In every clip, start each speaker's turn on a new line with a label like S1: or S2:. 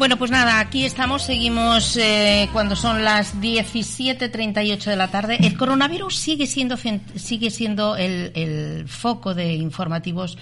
S1: Bueno, pues nada, aquí estamos, seguimos eh, cuando son las 17.38 de la tarde. El coronavirus sigue siendo, sigue siendo el, el foco de informativos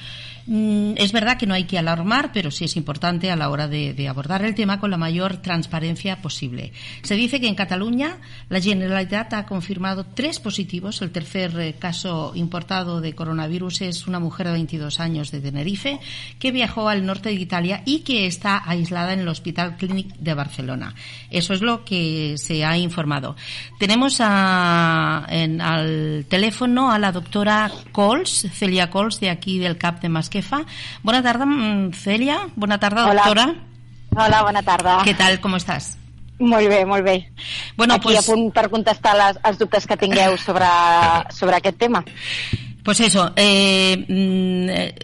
S1: es verdad que no hay que alarmar, pero sí es importante a la hora de, abordar el tema con la mayor transparencia posible. Se dice que en Cataluña la Generalitat ha confirmado tres positivos. El tercer eh, caso importado de coronavirus es una mujer de 22 años de Tenerife que viajó al norte de Italia y que está aislada en el Hospital Clínic de Barcelona. Eso es lo que se ha informado. Tenemos al teléfono a la doctora Cols, Celia Cols, de aquí del CAP de Masque fa. Bona tarda, mm, Cèlia. Bona tarda,
S2: Hola.
S1: doctora.
S2: Hola, bona tarda.
S1: Què tal, com estàs?
S2: Molt bé, molt bé.
S1: Bueno,
S2: Aquí
S1: pues...
S2: a punt per contestar les, els dubtes que tingueu sobre, sobre aquest tema.
S1: Pues eso, eh, mm, eh,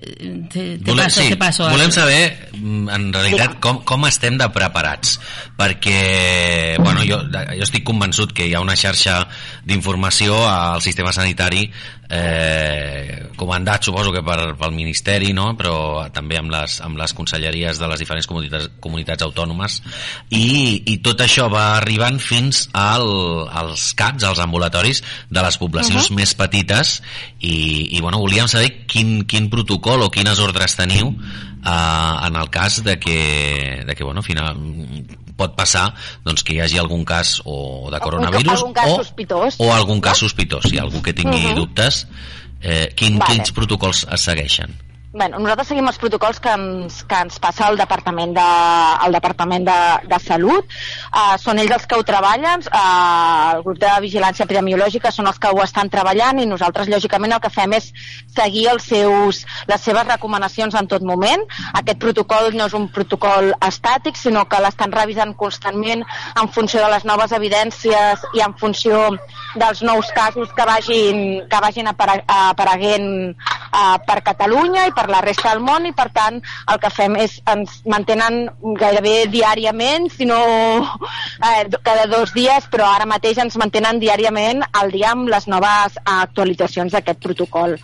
S1: te, te
S3: volem,
S1: paso,
S3: sí,
S1: te paso.
S3: volem saber, mm, en realitat, com, com estem de preparats. Perquè, bueno, jo, jo estic convençut que hi ha una xarxa d'informació al sistema sanitari eh, comandat suposo que per, pel Ministeri no? però també amb les, amb les conselleries de les diferents comunitats, comunitats autònomes i, i tot això va arribant fins al, als CAPs, als ambulatoris de les poblacions uh -huh. més petites i, i bueno, volíem saber quin, quin protocol o quines ordres teniu eh, en el cas de que, de que bueno, final, pot passar doncs, que hi hagi algun cas o de coronavirus
S2: algun cas
S3: o,
S2: sospitós,
S3: o algun cas sospitós, si algú que tingui uh -huh. dubtes eh, quin,
S2: Vale.
S3: quins protocols es segueixen?
S2: Bueno, nosaltres seguim els protocols que ens, que ens passa el Departament de, el Departament de, de Salut. Uh, són ells els que ho treballen, uh, el grup de vigilància epidemiològica són els que ho estan treballant i nosaltres, lògicament, el que fem és seguir els seus, les seves recomanacions en tot moment. Aquest protocol no és un protocol estàtic, sinó que l'estan revisant constantment en funció de les noves evidències i en funció dels nous casos que vagin, que vagin apare apareguent uh, per Catalunya i per la resta del món i per tant el que fem és ens mantenen gairebé diàriament si no eh, cada dos dies però ara mateix ens mantenen diàriament al dia amb les noves actualitzacions d'aquest protocol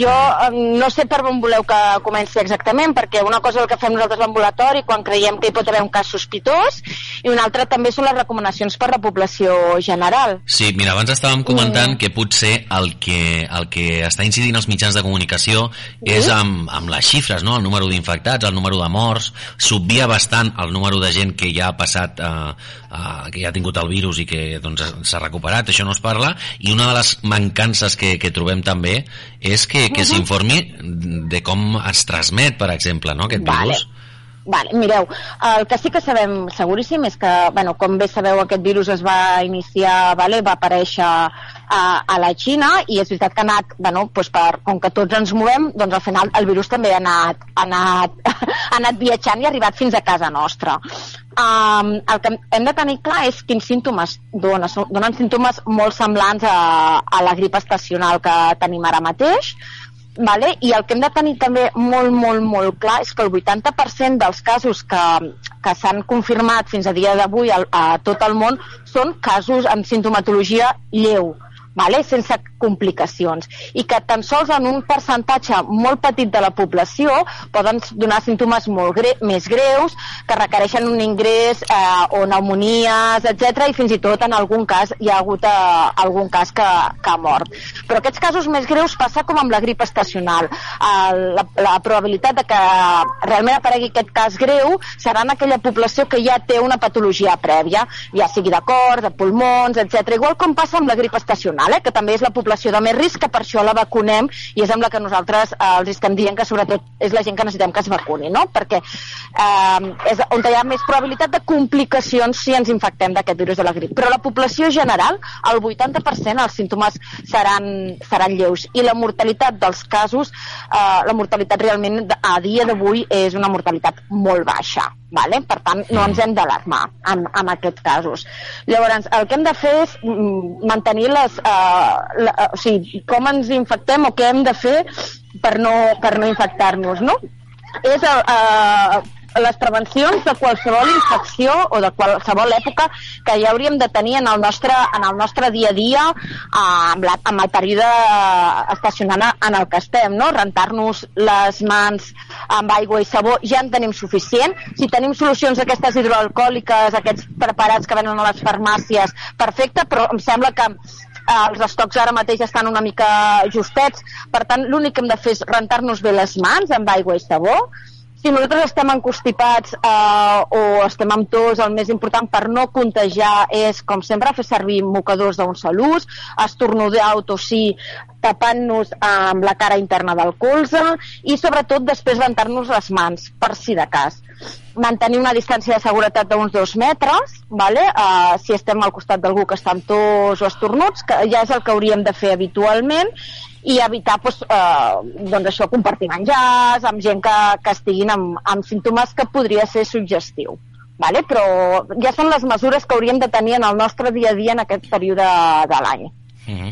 S2: jo no sé per on voleu que comenci exactament, perquè una cosa és el que fem nosaltres a l'ambulatori quan creiem que hi pot haver un cas sospitós i una altra també són les recomanacions per la població general.
S3: Sí, mira, abans estàvem comentant mm. que potser el que, el que està incidint els mitjans de comunicació sí? és amb, amb les xifres, no? el número d'infectats, el número de morts, s'obvia bastant el número de gent que ja ha passat, eh, eh, que ja ha tingut el virus i que doncs, s'ha recuperat, això no es parla, i una de les mancances que, que trobem també és que, que s'informi de com es transmet, per exemple, no, aquest
S2: Vale.
S3: virus.
S2: Vale, mireu, el que sí que sabem seguríssim és que, bueno, com bé sabeu, aquest virus es va iniciar, vale, va aparèixer a, a la Xina i és veritat que ha anat, bueno, doncs per, com que tots ens movem, doncs al final el virus també ha anat, ha anat, ha anat viatjant i ha arribat fins a casa nostra. Um, el que hem de tenir clar és quins símptomes donen. Donen símptomes molt semblants a, a la grip estacional que tenim ara mateix, vale? i el que hem de tenir també molt, molt, molt clar és que el 80% dels casos que, que s'han confirmat fins a dia d'avui a, a tot el món són casos amb sintomatologia lleu, vale? sense complicacions i que tan sols en un percentatge molt petit de la població poden donar símptomes molt gre més greus que requereixen un ingrés eh, o pneumonies, etc i fins i tot en algun cas hi ha hagut eh, algun cas que, que ha mort. Però aquests casos més greus passa com amb la grip estacional. Eh, la, la probabilitat de que realment aparegui aquest cas greu serà en aquella població que ja té una patologia prèvia, ja sigui de cor, de pulmons, etc. Igual com passa amb la grip estacional, eh, que també és la població de més risc, que per això la vacunem i és amb la que nosaltres eh, els estem dient que sobretot és la gent que necessitem que es vacuni, no? Perquè eh, és on hi ha més probabilitat de complicacions si ens infectem d'aquest virus de la grip. Però la població general, el 80% els símptomes seran, seran lleus i la mortalitat dels casos, eh, la mortalitat realment a dia d'avui és una mortalitat molt baixa. Vale? Per tant, no ens hem d'alarmar en, en aquests casos. Llavors, el que hem de fer és mm, mantenir les... Eh, la, o sigui, com ens infectem o què hem de fer per no, per no infectar-nos, no? és eh, les prevencions de qualsevol infecció o de qualsevol època que ja hauríem de tenir en el nostre, en el nostre dia a dia eh, amb, la, amb el període estacionant en el que estem, no? rentar-nos les mans amb aigua i sabó ja en tenim suficient. Si tenim solucions aquestes hidroalcohòliques, aquests preparats que venen a les farmàcies, perfecte, però em sembla que eh, els estocs ara mateix estan una mica justets, per tant l'únic que hem de fer és rentar-nos bé les mans amb aigua i sabó, si nosaltres estem encostipats eh, o estem amb tos, el més important per no contagiar és, com sempre, fer servir mocadors d'un sol ús, estornudar o tossir tapant-nos amb la cara interna del colze i sobretot després rentar-nos les mans, per si de cas mantenir una distància de seguretat d'uns dos metres, vale? uh, si estem al costat d'algú que està amb tos o estornuts, que ja és el que hauríem de fer habitualment, i evitar pues, eh, doncs això, compartir menjars amb gent que, que estiguin amb, amb símptomes que podria ser suggestiu. Vale? Però ja són les mesures que hauríem de tenir en el nostre dia a dia en aquest període de l'any. Uh
S3: mhm.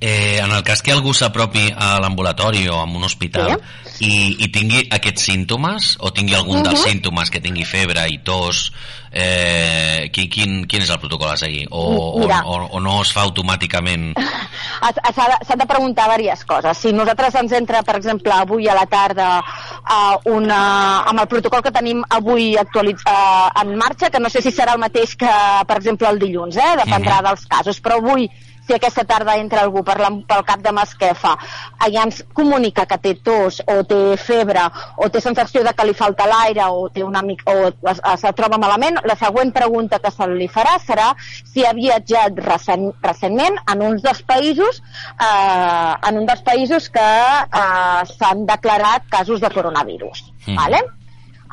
S3: Eh, en el cas que algú s'apropi a l'ambulatori o a un hospital sí. i, i tingui aquests símptomes o tingui algun uh -huh. dels mhm. símptomes que tingui febre i tos eh, quin, quin, quin és el protocol a seguir? O, o, o, o no es fa automàticament?
S2: S'ha de preguntar diverses coses. Si nosaltres ens entra, per exemple, avui a la tarda uh, una, amb el protocol que tenim avui actualitz, uh, en marxa, que no sé si serà el mateix que, per exemple, el dilluns, eh? dependrà uh mhm. -huh. dels casos, però avui si aquesta tarda entra algú per la, pel cap de Masquefa i ens comunica que té tos o té febre o té sensació de que li falta l'aire o, té una mica, o es, es troba malament, la següent pregunta que se li farà serà si ha viatjat recent, recentment en uns dels països eh, en un dels països que eh, s'han declarat casos de coronavirus. Mm. Vale?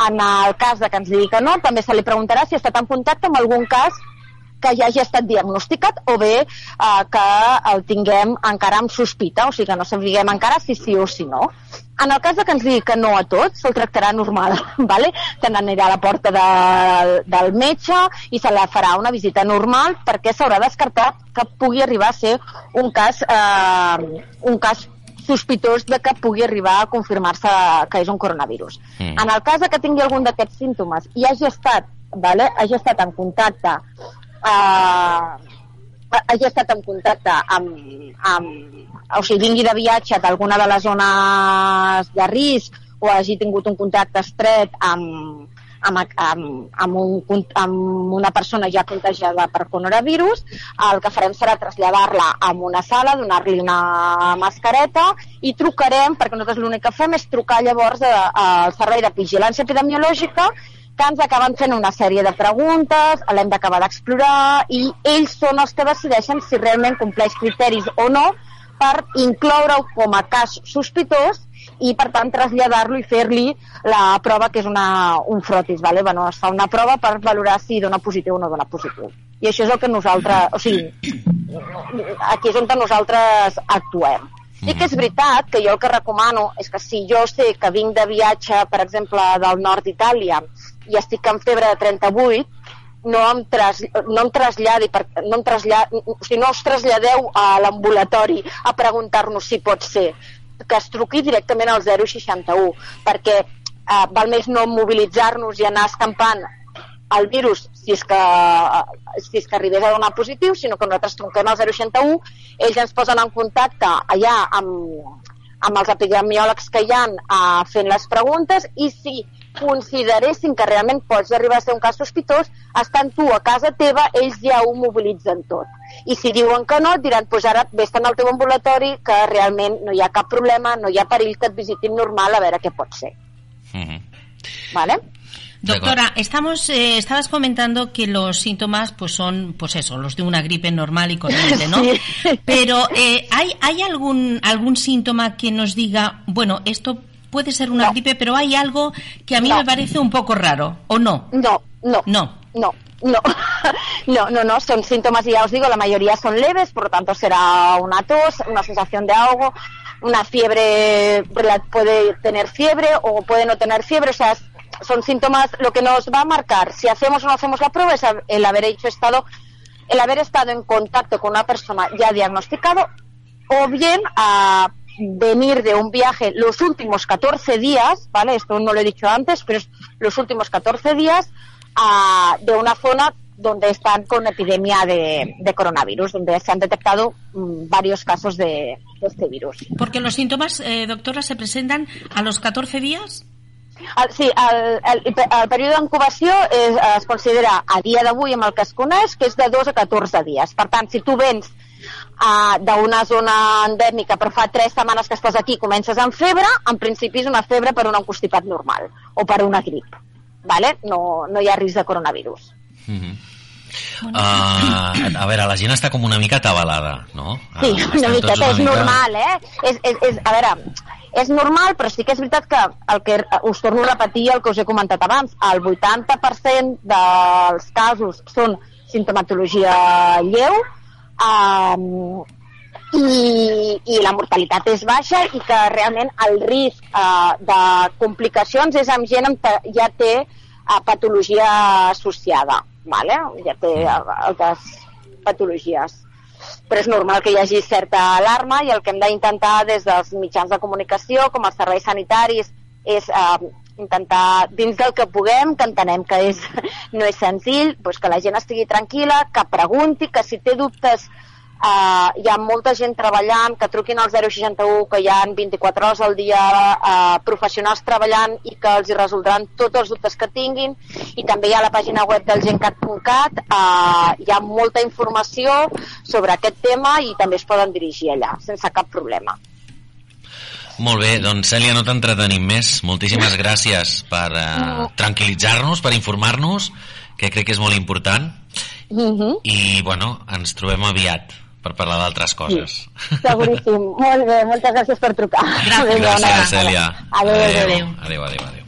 S2: En el cas de que ens digui que no, també se li preguntarà si ha estat en contacte amb algun cas que ja hagi estat diagnosticat o bé eh, que el tinguem encara amb sospita, o sigui que no sapiguem encara si sí o si no. En el cas de que ens digui que no a tot, se'l tractarà normal, ¿vale? se n'anirà a la porta de, del metge i se la farà una visita normal perquè s'haurà descartat que pugui arribar a ser un cas, eh, un cas sospitós de que pugui arribar a confirmar-se que és un coronavirus. Mm. En el cas de que tingui algun d'aquests símptomes i hagi estat, vale, hagi estat en contacte eh, hagi estat en contacte amb, amb, o sigui, vingui de viatge d'alguna de les zones de risc o hagi tingut un contacte estret amb, amb, amb, amb, un, amb una persona ja contagiada per coronavirus, el que farem serà traslladar-la a una sala, donar-li una mascareta i trucarem, perquè nosaltres l'únic que fem és trucar llavors al Servei de Vigilància Epidemiològica que ens acaben fent una sèrie de preguntes, l'hem d'acabar d'explorar i ells són els que decideixen si realment compleix criteris o no per incloure-ho com a cas sospitós i per tant traslladar-lo i fer-li la prova que és una, un frotis, vale? bueno, es fa una prova per valorar si dona positiu o no dona positiu. I això és el que nosaltres, o sigui, aquí és on nosaltres actuem. Sí que és veritat que jo el que recomano és que si jo sé que vinc de viatge, per exemple, del nord d'Itàlia i estic amb febre de 38, no em, tras, no em traslladi, per, no, em traslladi, o sigui, no us traslladeu a l'ambulatori a preguntar-nos si pot ser, que es truqui directament al 061, perquè eh, val més no mobilitzar-nos i anar escampant el virus si és que, si és que arribés a donar positiu, sinó que nosaltres truquem al 061, ells ens posen en contacte allà amb, amb els epidemiòlegs que hi ha uh, fent les preguntes i si consideressin que realment pots arribar a ser un cas sospitós, estan tu a casa teva, ells ja ho mobilitzen tot. I si diuen que no, et diran, pues ara vés al teu ambulatori, que realment no hi ha cap problema, no hi ha perill que et visitin normal, a veure què pot ser. Mhm. -huh. ¿Vale?
S1: Doctora, estamos, eh, estabas comentando que los síntomas, pues son, pues eso, los de una gripe normal y corriente, ¿no? Sí. Pero eh, hay, hay algún algún síntoma que nos diga, bueno, esto puede ser una gripe, pero hay algo que a mí me parece un poco raro, ¿o no?
S2: No, no.
S1: No.
S2: No. No, no, no, no, son síntomas y ya os digo, la mayoría son leves, por lo tanto será una tos, una sensación de ahogo, una fiebre, puede tener fiebre o puede no tener fiebre, o sea, son síntomas, lo que nos va a marcar si hacemos o no hacemos la prueba es el haber hecho estado, el haber estado en contacto con una persona ya diagnosticado o bien a venir de un viaje los últimos 14 días, ¿vale? Esto no lo he dicho antes, pero es los últimos 14 días a, de una zona donde están con epidemia de, de coronavirus, donde se han detectado mm, varios casos de, de este virus.
S1: Porque los síntomas, eh, doctora, se presentan a los 14 días.
S2: El, sí, el, el, el període d'incubació es, es considera a dia d'avui amb el que es coneix que és de 2 a 14 dies. Per tant, si tu vens uh, d'una zona endèmica però fa 3 setmanes que estàs aquí i comences amb febre, en principi és una febre per un constipat normal o per una grip. Vale? No, no hi ha risc de coronavirus.
S3: Mm -hmm. Uh, a veure, la gent està com una mica atabalada, no?
S2: Sí, uh, una miqueta, una és mica... normal, eh? És, és, és, a veure, és normal, però sí que és veritat que el que us torno a repetir el que us he comentat abans, el 80% dels casos són sintomatologia lleu, um, i, i la mortalitat és baixa i que realment el risc uh, de complicacions és amb gent que ja té uh, patologia associada vale? ja té altres patologies però és normal que hi hagi certa alarma i el que hem d'intentar des dels mitjans de comunicació com els serveis sanitaris és eh, intentar, dins del que puguem, que entenem que és, no és senzill, doncs que la gent estigui tranquil·la, que pregunti, que si té dubtes Uh, hi ha molta gent treballant, que truquin al 061, que hi ha 24 hores al dia uh, professionals treballant i que els hi resoldran tots els dubtes que tinguin. I també hi ha la pàgina web del gencat.cat, uh, hi ha molta informació sobre aquest tema i també es poden dirigir allà, sense cap problema.
S3: Molt bé, doncs Cèlia, no t'entretenim més. Moltíssimes gràcies per uh, tranquil·litzar-nos, per informar-nos, que crec que és molt important. Uh -huh. I, bueno, ens trobem aviat per parlar d'altres coses.
S2: Sí, seguríssim. Molt bé, moltes gràcies per trucar.
S3: Gràcies, gràcies Cèlia.
S2: Adéu, adéu.
S3: Adéu, adéu, adéu. adéu.